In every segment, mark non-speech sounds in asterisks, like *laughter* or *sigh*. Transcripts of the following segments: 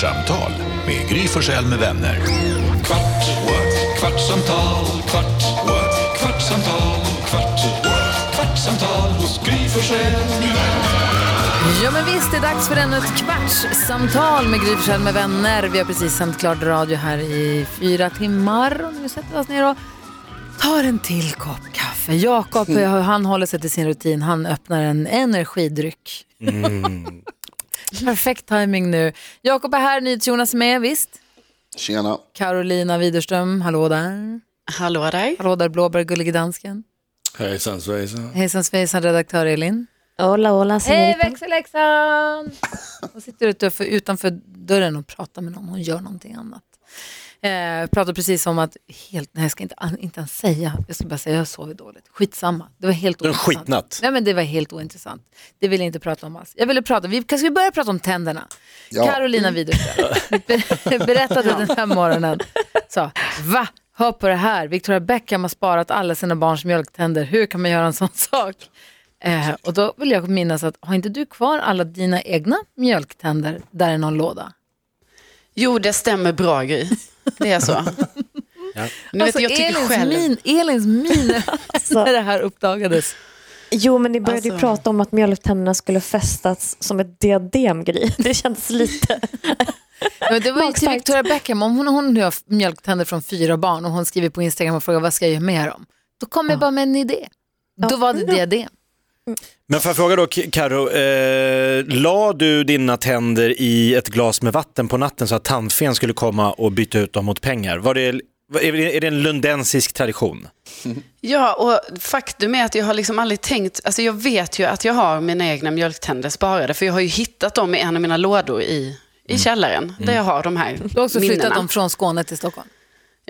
Kvartsamtal med Gry Forssell med vänner. Kvart, what? kvartsamtal, kvart, what? kvartsamtal, kvart, what? kvartsamtal hos Gry Forssell med vänner. Ja, men visst, det är dags för ännu ett kvartssamtal med Gry Forssell med vänner. Vi har precis sänt klart radio här i fyra timmar och nu sätter vi oss ner och tar en till kopp kaffe. Jakob, han håller sig till sin rutin. Han öppnar en energidryck. Perfekt timing nu. Jakob är här, NyhetsJonas är med, visst? Tjena. Carolina Widerström, hallå där. Hallå där. Hallå där, Blåbär, gullige dansken. Hejsan svejsan. Hejsan svejsan, redaktör Elin. Hola, hola, Hej växelläxan! Hon *laughs* sitter utanför, utanför dörren och pratar med någon, hon gör någonting annat. Eh, pratar precis om att, helt, nej jag ska inte, inte ens säga, jag ska bara säga jag sovit dåligt. Skitsamma, det var helt Det ointressant. skitnatt. Nej men det var helt ointressant. Det vill jag inte prata om alls. Jag ville prata, vi, ska vi börja prata om tänderna? Ja. Carolina Widerström ber- berättade den här morgonen, sa, va? Hör på det här, Victoria Beckham har sparat alla sina barns mjölktänder, hur kan man göra en sån sak? Eh, och då vill jag minnas att, har inte du kvar alla dina egna mjölktänder där i någon låda? Jo, det stämmer bra Gry. Det är så. *laughs* Nu vet, jag tycker Alltså, Elins själv... min, Elins min *laughs* när det här uppdagades. Jo, men ni började ju Alltså- prata om att mjölktänderna skulle fästas som ett diadem, Gry. *laughs* Det kändes lite... Men det var ju till. Victoria Beckham, om hon, hon nu har mjölktänder från fyra barn och hon skriver på Instagram och frågar vad ska jag göra med dem? Då kom jag bara med en idé. Då var det diadem. Men får jag fråga då, Karo, eh, la du dina tänder i ett glas med vatten på natten så att tandfen skulle komma och byta ut dem mot pengar? Var det, är det- en lundensisk tradition? *laughs* Ja, och faktum är att jag har liksom aldrig tänkt... Alltså jag vet ju att jag har mina egna mjölktänder sparade, för jag har ju hittat dem i en av mina lådor i, i källaren, där jag har de här Du har också flyttat minnena. dem från Skåne till Stockholm.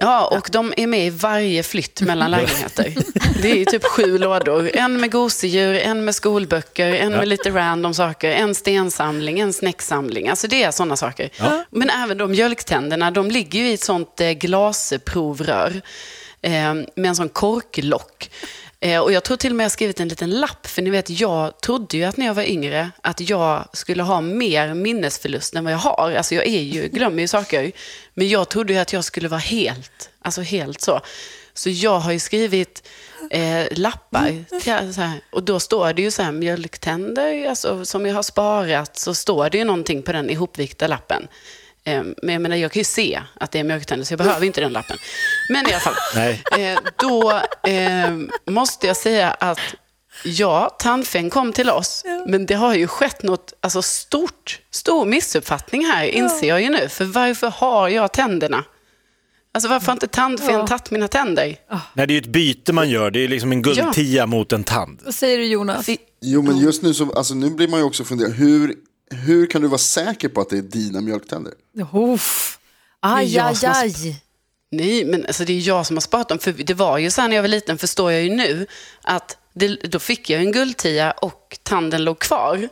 Ja, och de är med i varje flytt mellan lägenheter. Det är ju typ sju lådor. En med gosedjur, en med skolböcker, en med lite random saker, en stensamling, en snäcksamling. Alltså det är sådana saker. Men även de mjölktänderna, de ligger ju i ett sånt eh, glasprovrör eh, med en sån korklock. Eh, och jag tror till och med jag har skrivit en liten lapp, för ni vet, jag trodde ju att när jag var yngre att jag skulle ha mer minnesförlust än vad jag har. Alltså jag är ju, glömmer ju saker. Men jag trodde ju att jag skulle vara helt, alltså helt så. Så jag har ju skrivit eh, lappar. Till, så här, och då står det ju så här mjölktänder, alltså, som jag har sparat, så står det ju någonting på den ihopvikta lappen. Eh, men jag menar, jag kan ju se att det är mjölktänder, så jag behöver inte den lappen. Men i alla fall, *laughs* Nej. eh, då eh, måste jag säga att ja, tandfen kom till oss, men det har ju skett något alltså, stort, stor missuppfattning här, inser jag ju nu. För varför har jag tänderna? Alltså varför har inte tandfen Ja. tagit mina tänder? Nej, det är ju ett byte man gör, det är liksom en guldtia mot en tand. Vad säger du Jonas? Jo, men just nu så, alltså nu blir man ju också fundera, hur, hur kan du vara säker på att det är dina mjölktänder? Uff. Aj, aj, aj. Nej, men alltså, det är jag som har sparat dem. För det var ju så här när jag var liten, förstår jag ju nu, att det, då fick jag en guldtia och tanden låg kvar.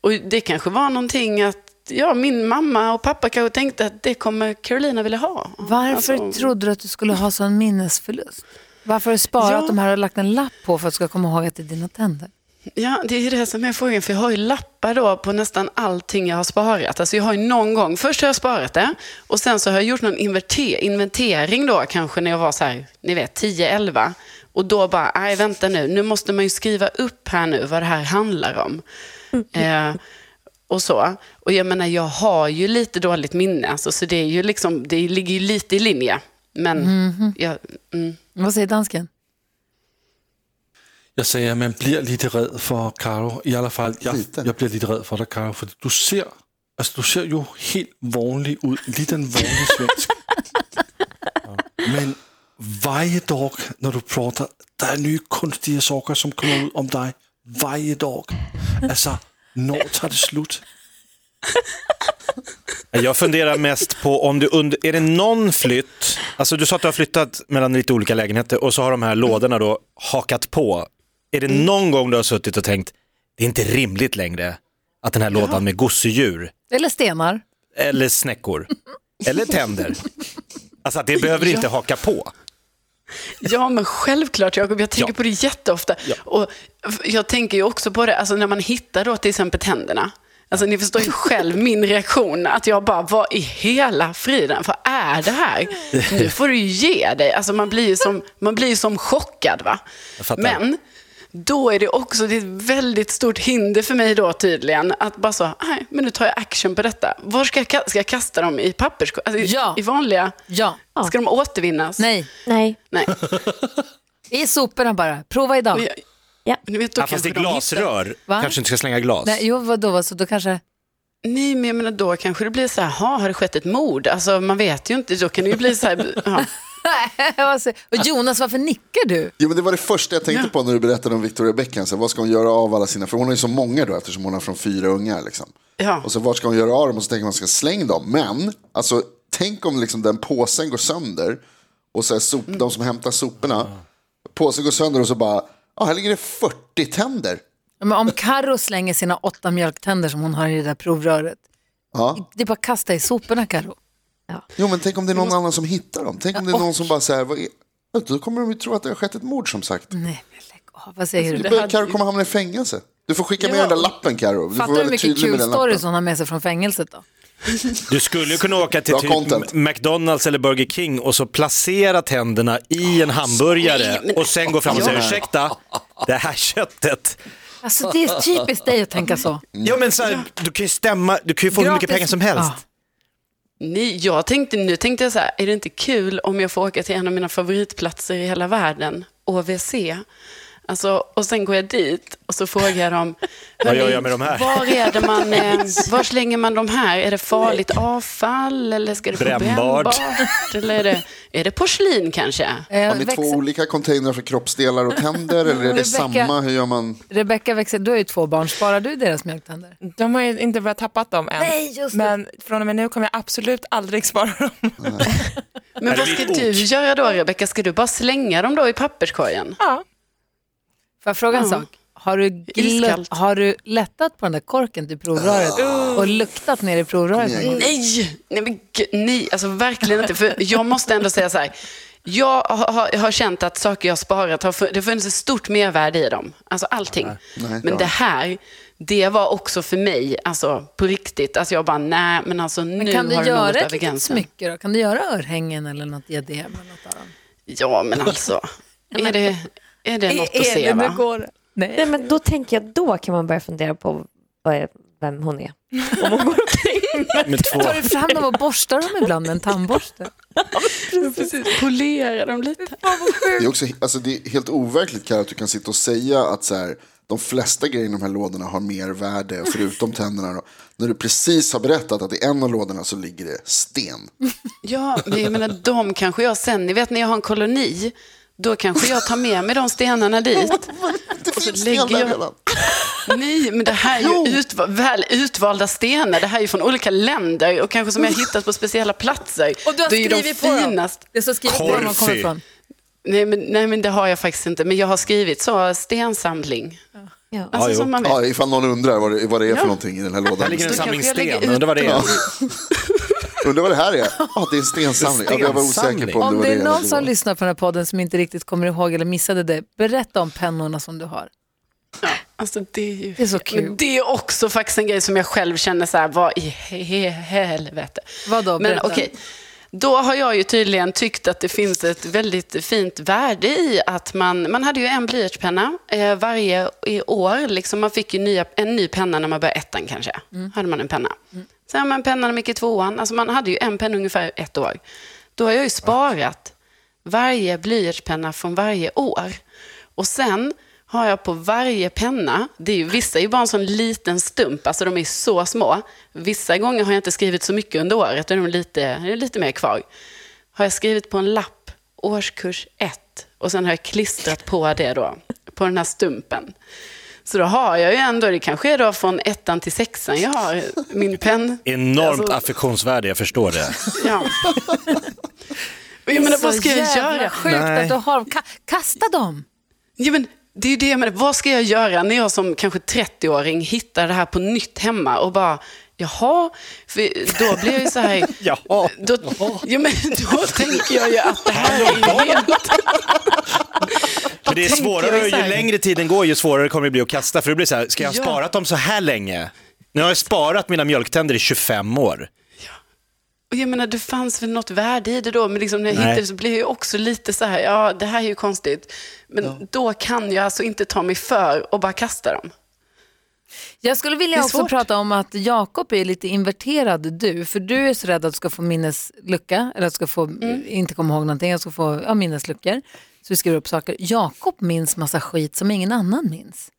Och det kanske var någonting att ja, min mamma och pappa kanske tänkte att det kommer Carolina vilja ha. Varför Alltså, trodde du att du skulle ha sån minnesförlust? Varför har du sparat Ja. de här och lagt en lapp på för att du ska komma ihåg att det är dina tänder? Ja, det är det som är frågan. För jag har ju lappar då på nästan allting jag har sparat. Alltså jag har ju någon gång, först har jag sparat det och sen så har jag gjort någon inventer- inventering då kanske när jag var så här, ni vet, 10-11. Och då bara, nej vänta nu, nu måste man ju skriva upp här nu vad det här handlar om. Eh, och så. Och jag menar, jag har ju lite dåligt minne, alltså, så det är ju liksom, det ligger ju lite i linje. Men jag, mm. Vad säger dansken? Jag säger att man blir lite rädd för Karo. I alla fall, jag, jag blir lite rädd för dig Karo. För du ser, alltså, du ser ju helt vanlig ut. Lite en vanlig svensk. *laughs* Men varje dag när du pratar, det är nya konstiga saker som kommer ut om dig. Varje dag. Alltså, när tar det slut? Jag funderar mest på om du under, är det någon flytt, alltså du sa att du har flyttat mellan lite olika lägenheter och så har de här lådorna då hakat på. Är det någon gång du har suttit och tänkt, det är inte rimligt längre att den här lådan med gosedjur Eller stenar? eller snäckor eller tänder, alltså att det behöver inte haka på. Ja, men självklart Jakob. Jag tänker Ja. på det jätteofta. Och jag tänker ju också på det, alltså när man hittar då till exempel tänderna. Alltså ni förstår ju själv min reaktion, att jag bara, vad i hela friden, vad är det här? Nu får du ju ge dig. Alltså man blir ju som, man blir ju som chockad va. Fattar. Men då är det också det är ett väldigt stort hinder för mig då tydligen, att bara så, nej, men nu tar jag action på detta. Var ska jag, ka- ska jag kasta dem i papperskorgen? Alltså, Ja. I vanliga? Ja. Ska de återvinnas? Nej, Nej. Nej. *laughs* i soporna bara. Prova idag. Men Ja. Ni vet, då Ja, fast det är glasrör. Kanske inte ska slänga glas. Nej, jo, vadå, vad, så då kanske... Nej, men jag menar då kanske det blir så här, "Ha, har det skett ett mord? Alltså man vet ju inte, då kan det ju bli så här, *laughs* ja. *laughs* Och Jonas, varför nickar du? Jo, men det var det första jag tänkte på när du berättade om Victoria Beckham. Så vad ska hon göra av alla sina, för hon har ju så många då eftersom hon har från fyra ungar. Liksom. Ja. Och så vart ska hon göra av dem och så tänker man ska släng dem. Men, alltså tänk om liksom den påsen går sönder och så sop, de som hämtar soporna, påsen går sönder och så bara, ja här ligger det 40 tänder. Men om Karo slänger sina åtta mjölktänder som hon har i det där provröret, Ja. det är bara att kasta i soporna Karo. Jo men tänk om det är någon annan som hittar dem. Tänk om det är någon som bara säger, vad är... då kommer de ju tro att det har skett ett mord som sagt. Nej, men lägg av. Vad säger du? Du Karo kommer hamna i fängelse. Du får skicka med den där lappen Karo. Du får Fattar du hur mycket kul stories hon har med sig från fängelset då? *laughs* Du skulle ju kunna åka till typ. McDonalds eller Burger King och så placera tänderna i en hamburgare men- och sen gå fram och säga Ja. ursäkta, det här köttet. Alltså det är typiskt dig att tänka så. Ja men så här, du kan ju stämma, du kan ju få hur mycket Gratis- pengar som helst. Ja. Nej, jag tänkte, nu tänkte jag så här, är det inte kul om jag får åka till en av mina favoritplatser i hela världen, OVC? Alltså, och sen går jag dit och så frågar jag dem, *laughs* Vad gör "Hörni, jag med de här?" Var, är det man, eh, *laughs* var slänger man de här? Är det farligt avfall eller ska det Brännbart. brännbart? Eller är det, är det porslin kanske? Eh, Har ni två olika containrar för kroppsdelar och tänder eller är det Rebecca- samma? Hur gör man? Rebecka växer, du har ju två barn, sparar du deras mjölktänder? De har ju inte börjat tappat dem än. Nej, just det. Men från och med nu kommer jag absolut aldrig spara dem. *laughs* Men vad ska du göra då, Rebecka? Ska du bara slänga dem då i papperskorgen? Ja. Får jag fråga en sak? Har du, har du lättat på den där korken till provröret och luktat ner i provröret? Kom igen. Nej, nej, men gud, nej, alltså verkligen inte. För jag måste ändå säga så här. Jag har, har, har känt att saker jag sparat, har, det har funnits ett stort mervärde i dem. Alltså allting. Nej, men ja. det här, det var också för mig, alltså på riktigt. Alltså jag bara, nej, men alltså Men nu kan du har göra något över gränsen. smycke då? Kan du göra örhängen eller något diadem? Eller något av dem? Ja, men alltså. *laughs* är, det, är det något att se, va? går? Nej. Nej, men då tänker jag, då kan man börja fundera på vad är, vem hon är. Om hon går omkring *laughs* med två. Tar du fram dem och borstar dem ibland med en tandborste? *laughs* Precis, polera dem lite. Det är, också, alltså det är helt overkligt Karo, att du kan sitta och säga att så här, de flesta grejer i de här lådorna har mer värde förutom tänderna. Då. När du precis har berättat att i en av lådorna så ligger det sten. Ja, men jag menar, de kanske jag sen, ni vet när jag har en koloni, då kanske jag tar med mig de stenarna dit. *laughs* Det så finns lägger sten där jag- redan. Nej, men det här är ju utva- väl utvalda stenar. Det här är ju från olika länder och kanske som jag har hittat på speciella platser. Och du har det är ju de skrivit på dem? finast. Det är så skrivet på var de kommer Korfi. ifrån. Nej men, nej, men det har jag faktiskt inte. Men jag har skrivit så, stensamling. Ja. Alltså jo. som man vet. Ja, ifall någon undrar vad det, vad det är för Ja. någonting i den här Här lådan. ligger en samling sten, undrar vad det är. *laughs* *laughs* Undrar vad det här är? Ja, *laughs* det är en stensamling. Ja, jag var osäker på om, Om det var det är det. någon som lyssnar på den här podden som inte riktigt kommer ihåg eller missade det, berätta om pennorna som du har. Alltså, det, är ju, Det är så kul. Men det är också faktiskt en grej som jag själv känner så här, vad i he- helvete. Vadå, Men berätta. okej, då har jag ju tydligen tyckt att det finns ett väldigt fint värde i att man, man hade ju en blyertspenna eh, varje i år. Liksom man fick ju nya, en ny penna när man började ettan kanske. Hade man en penna. Sen har man en penna när i tvåan. Alltså man hade ju en penna ungefär ett år. Då har jag ju sparat varje blyertspenna från varje år. Och sen har jag på varje penna, det är ju, vissa är ju bara en sån liten stump, alltså de är så små. Vissa gånger har jag inte skrivit så mycket under året, då är de lite, det är lite mer kvar. Har jag skrivit på en lapp, årskurs 1, och sen har jag klistrat på det då, på den här stumpen. Så då har jag ju ändå, det kanske är då från ettan till sexan jag har min penn. Enormt Alltså- affektionsvärde, jag förstår det. Ja. Jag menar, vad ska jag Så jävla göra? sjukt Nej. att du har Ka kasta dem! Ja, men det är det jag menar. Vad ska jag göra när jag som kanske 30-åring hittar det här på nytt hemma och bara, jaha, för då blir jag ju så här... *laughs* Jaha. Då, ja, men då tänker jag ju att det här är ju helt... För det är svårare, ju längre tiden går ju svårare kommer det bli att kasta. För det blir så här, ska jag ha Ja. sparat dem så här länge? Nu har jag sparat mina mjölktänder i 25 år. Och jag menar, det fanns väl något värde i det då, men liksom när jag Nej. hittade det så blev jag också lite så här, ja, det här är ju konstigt. Men då kan jag alltså inte ta mig för och bara kasta dem. Jag skulle vilja också svårt. prata om att Jakob är lite inverterad du, för du är så rädd att du ska få minneslucka, eller att du ska få, Mm. inte komma ihåg någonting, att du ska få ja, minnesluckor. Så vi skriver upp saker. Jakob minns massa skit som ingen annan minns.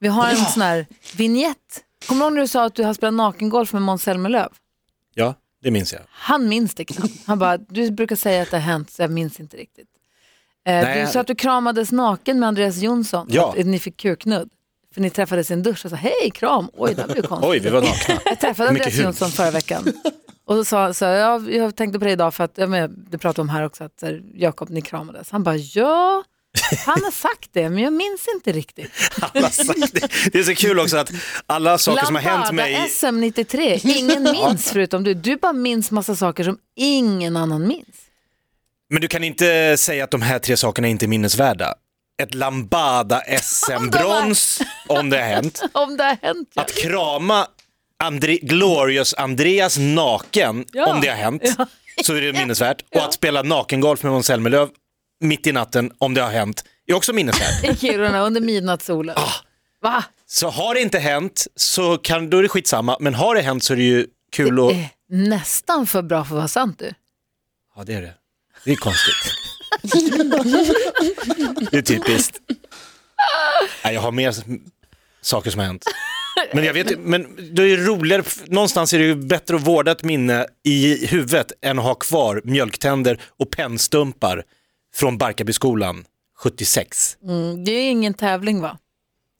Vi har en sån här vignett. Kommer du ihåg när du sa att du har spelat nakengolf med Måns Zelmerlöw? Ja, det minns jag. Han minns det knappt. Han bara, du brukar säga att det har hänt, så jag minns inte riktigt. Eh, du sa att du kramades naken med Andreas Jonsson, Ja. att ni fick kuknudd. För ni träffades i en dusch och sa hej, kram, oj det blev *laughs* konstigt. Oj, vi var nakna. Jag träffade Andreas. Jonsson förra veckan. Och då sa så, ja, jag tänkte på det idag för att, ja, men det pratade om här också, att så här, Jakob, ni kramades. Han bara, ja, han har sagt det, men jag minns inte riktigt. *laughs* Det. det är så kul också att alla saker som har hänt mig... SM 93, ingen *laughs* minns förutom du. Du bara minns massa saker som ingen annan minns. Men du kan inte säga att de här tre sakerna inte är minnesvärda. Ett Lambada *laughs* SM-brons, om det har hänt. Om det har hänt. Ja. Att krama Andre Glorious Andreas naken, Ja. om det har hänt, så är det *laughs* minnesvärt. Och att spela nakengolf med Måns Zelmerlöw mitt i natten, om det har hänt, är också minnesvärt. I *laughs* Kiruna under midnattssolen. Ah. Va? Så har det inte hänt, så kan, då är det skitsamma. Men har det hänt så är det ju kul att... Eh, nästan för bra för att vara sant du. Ja, det är det. Det är konstigt. *laughs* det är typiskt. Nej, jag har mer saker som har hänt. Men jag vet men det är ju roligare, någonstans är det ju bättre att vårda ett minne i huvudet än att ha kvar mjölktänder och pennstumpar från Barkarbyskolan 76. Mm, det är ingen tävling va?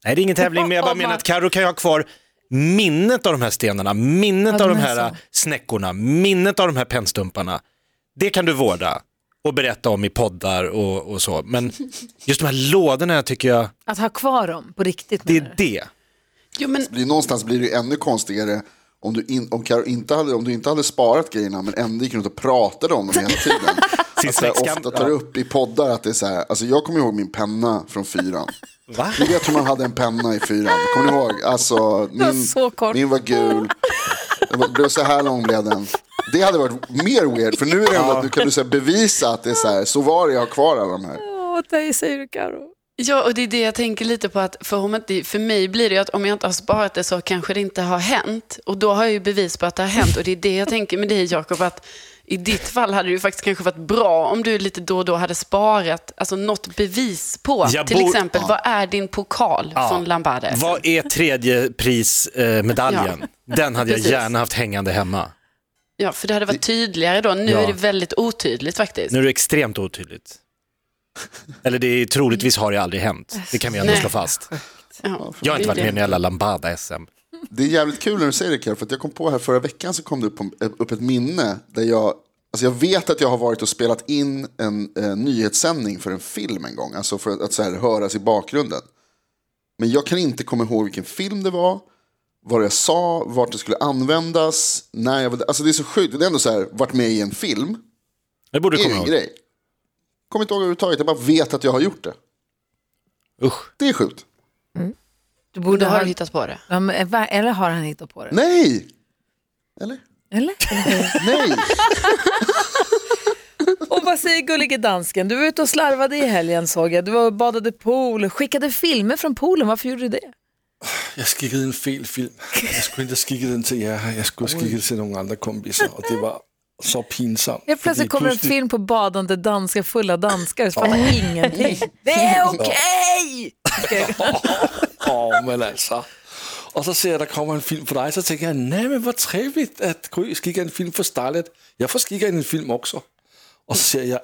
Nej, det är ingen tävling, men jag bara menar att Karo kan ju ha kvar minnet av de här stenarna, minnet Ja, av de här så. snäckorna, minnet av de här pennstumparna. Det kan du vårda och berätta om i poddar och, och så. Men just de här lådorna tycker jag, Att ha kvar dem på riktigt. det är det. Jo, men blir, någonstans blir det ännu konstigare om du, in, om, Karo inte hade, om du inte hade sparat grejerna men ändå gick runt och pratade om dem hela tiden. *laughs* Sin Att så här, släktskam- ofta tar upp i poddar att det är så här, alltså jag kommer ihåg min penna från fyran. Va? Ni vet hur man hade en penna i fyran, kommer ni ihåg? Alltså, min, kort. min var gul, var- blev så här lång blev den. Det hade varit mer weird, för nu är det ändå att nu kan du så bevisa att det är så här, så var det, jag har kvar alla de här. Åh, det säger du Karo. Ja, och det är det jag tänker lite på att för, om inte, för mig blir det ju att om jag inte har sparat det så kanske det inte har hänt. Och då har jag ju bevis på att det har hänt. Och det är det jag tänker med dig Jakob, att i ditt fall hade det ju faktiskt kanske varit bra om du lite då och då hade sparat alltså något bevis på. Jag Till bor- exempel, vad är din pokal från Lambada? Vad är tredje prismedaljen? *laughs* Den hade jag gärna haft hängande hemma. Ja, för det hade varit tydligare då. Nu Ja. är det väldigt otydligt faktiskt. Nu är det extremt otydligt. Eller det är, troligtvis har det aldrig hänt. Det kan vi ändå Nej. slå fast. Ja, Jag har inte varit med i jävla Lambada-SM. Det är jävligt kul när du säger det Karo, för att jag kom på här förra veckan så kom det upp, upp ett minne där jag, alltså jag vet att jag har varit och spelat in en eh, nyhetssändning för en film en gång, alltså för att, att så här, höras i bakgrunden. Men jag kan inte komma ihåg vilken film det var, vad jag sa, vart det skulle användas, när jag var Alltså det är så sjukt, det är ändå så här, varit med i en film, Det borde du är komma ihåg. grej. Kommer inte ihåg överhuvudtaget, jag bara vet att jag har gjort det. Usch. Det är sjukt. Du Och borde ha... du hittat på det. Ja, men, va- eller har han hittat på det? Nej! Eller? Eller? Nej! *laughs* Och vad säger gullige dansken? Du var ute och slarvade i helgen såg jag. Du var och badade pool, skickade filmer från poolen. Varför gjorde du det? Jag skickade en fel film. Jag skulle inte ha skickat den till er. Jag skulle ha skickat den till några andra kompisar. Och det var så pinsamt. Helt plötsligt kommer en pludselig- film på badande danskar fulla danskar. Så fattar ingenting. *laughs* Det är okej! *laughs* Åh, men alltså. Och så ser jag, der kommer en film för dig, så tänker jag, nej men vad trevligt att Gry skickar en film för Starlet. Jag får skicka en film också. Och så ser jag,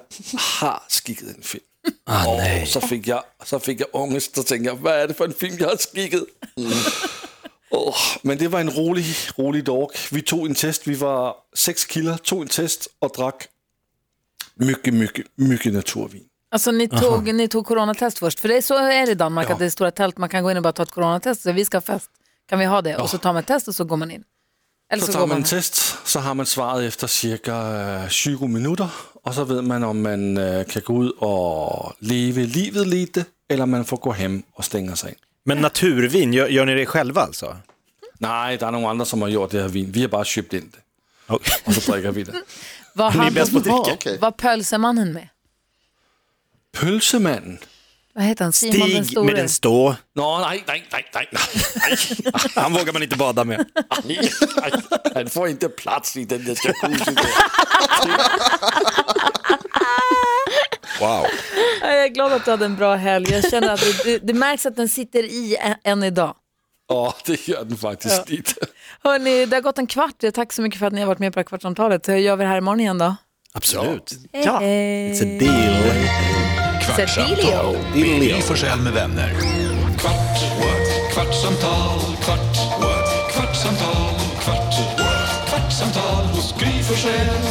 har skickat en film. Ah, nej. Och så fick, jag, så fick jag ångest och tänkte, vad är det för en film jag har skickat? Åh, men det var en rolig, rolig dag. Vi tog en test, vi var sex killar, tog en test och drack mycket, mycket, mycket naturvin. Alltså ni tog, ni tog coronatest först, för det är så är det i Danmark Ja. att det är stora tält, man kan gå in och bara ta ett coronatest, så vi ska ha fest, kan vi ha det? Och så tar man ett test och så går man in. Eller Så så, tar går man man en test, så har man svaret efter cirka øh, 20 minuter, och så vet man om man øh, kan gå ut och leva livet lite, eller man får gå hem och stänga sig in. Men naturvin, gör, gör ni det själva alltså? Nej, det är några andra som har gjort det här vin. Vi har bara köpt in det. Och *laughs* så dricker vi det. Vad Ni är bäst på att dricka. Okej. Vad pölsemannen med? Pölsemannen. Vad heter han? Simon den Stig store? med den stå. Nå, nej, nej, nej, nej, nej. *laughs* Han vågar man inte bada med. nej, nej. Han får inte plats i den där jacuzzi. Wow. *laughs* Ja, glad att du hade en bra helg. Jag känner att det, det, det märks att den sitter i än idag. Ja, det gör den faktiskt lite. Hörrni, det har gått en kvart. Tack så mycket för att ni har varit med på det här kvartsamtalet. Gör vi det här imorgon igen då. Absolut. Ja. It's a deal. Kvartsamtal med Gry Forssell med vänner. Kvart, what? kvartsamtal, kvart, what? kvartsamtal, kvart, what? kvartsamtal hos Gry Forssell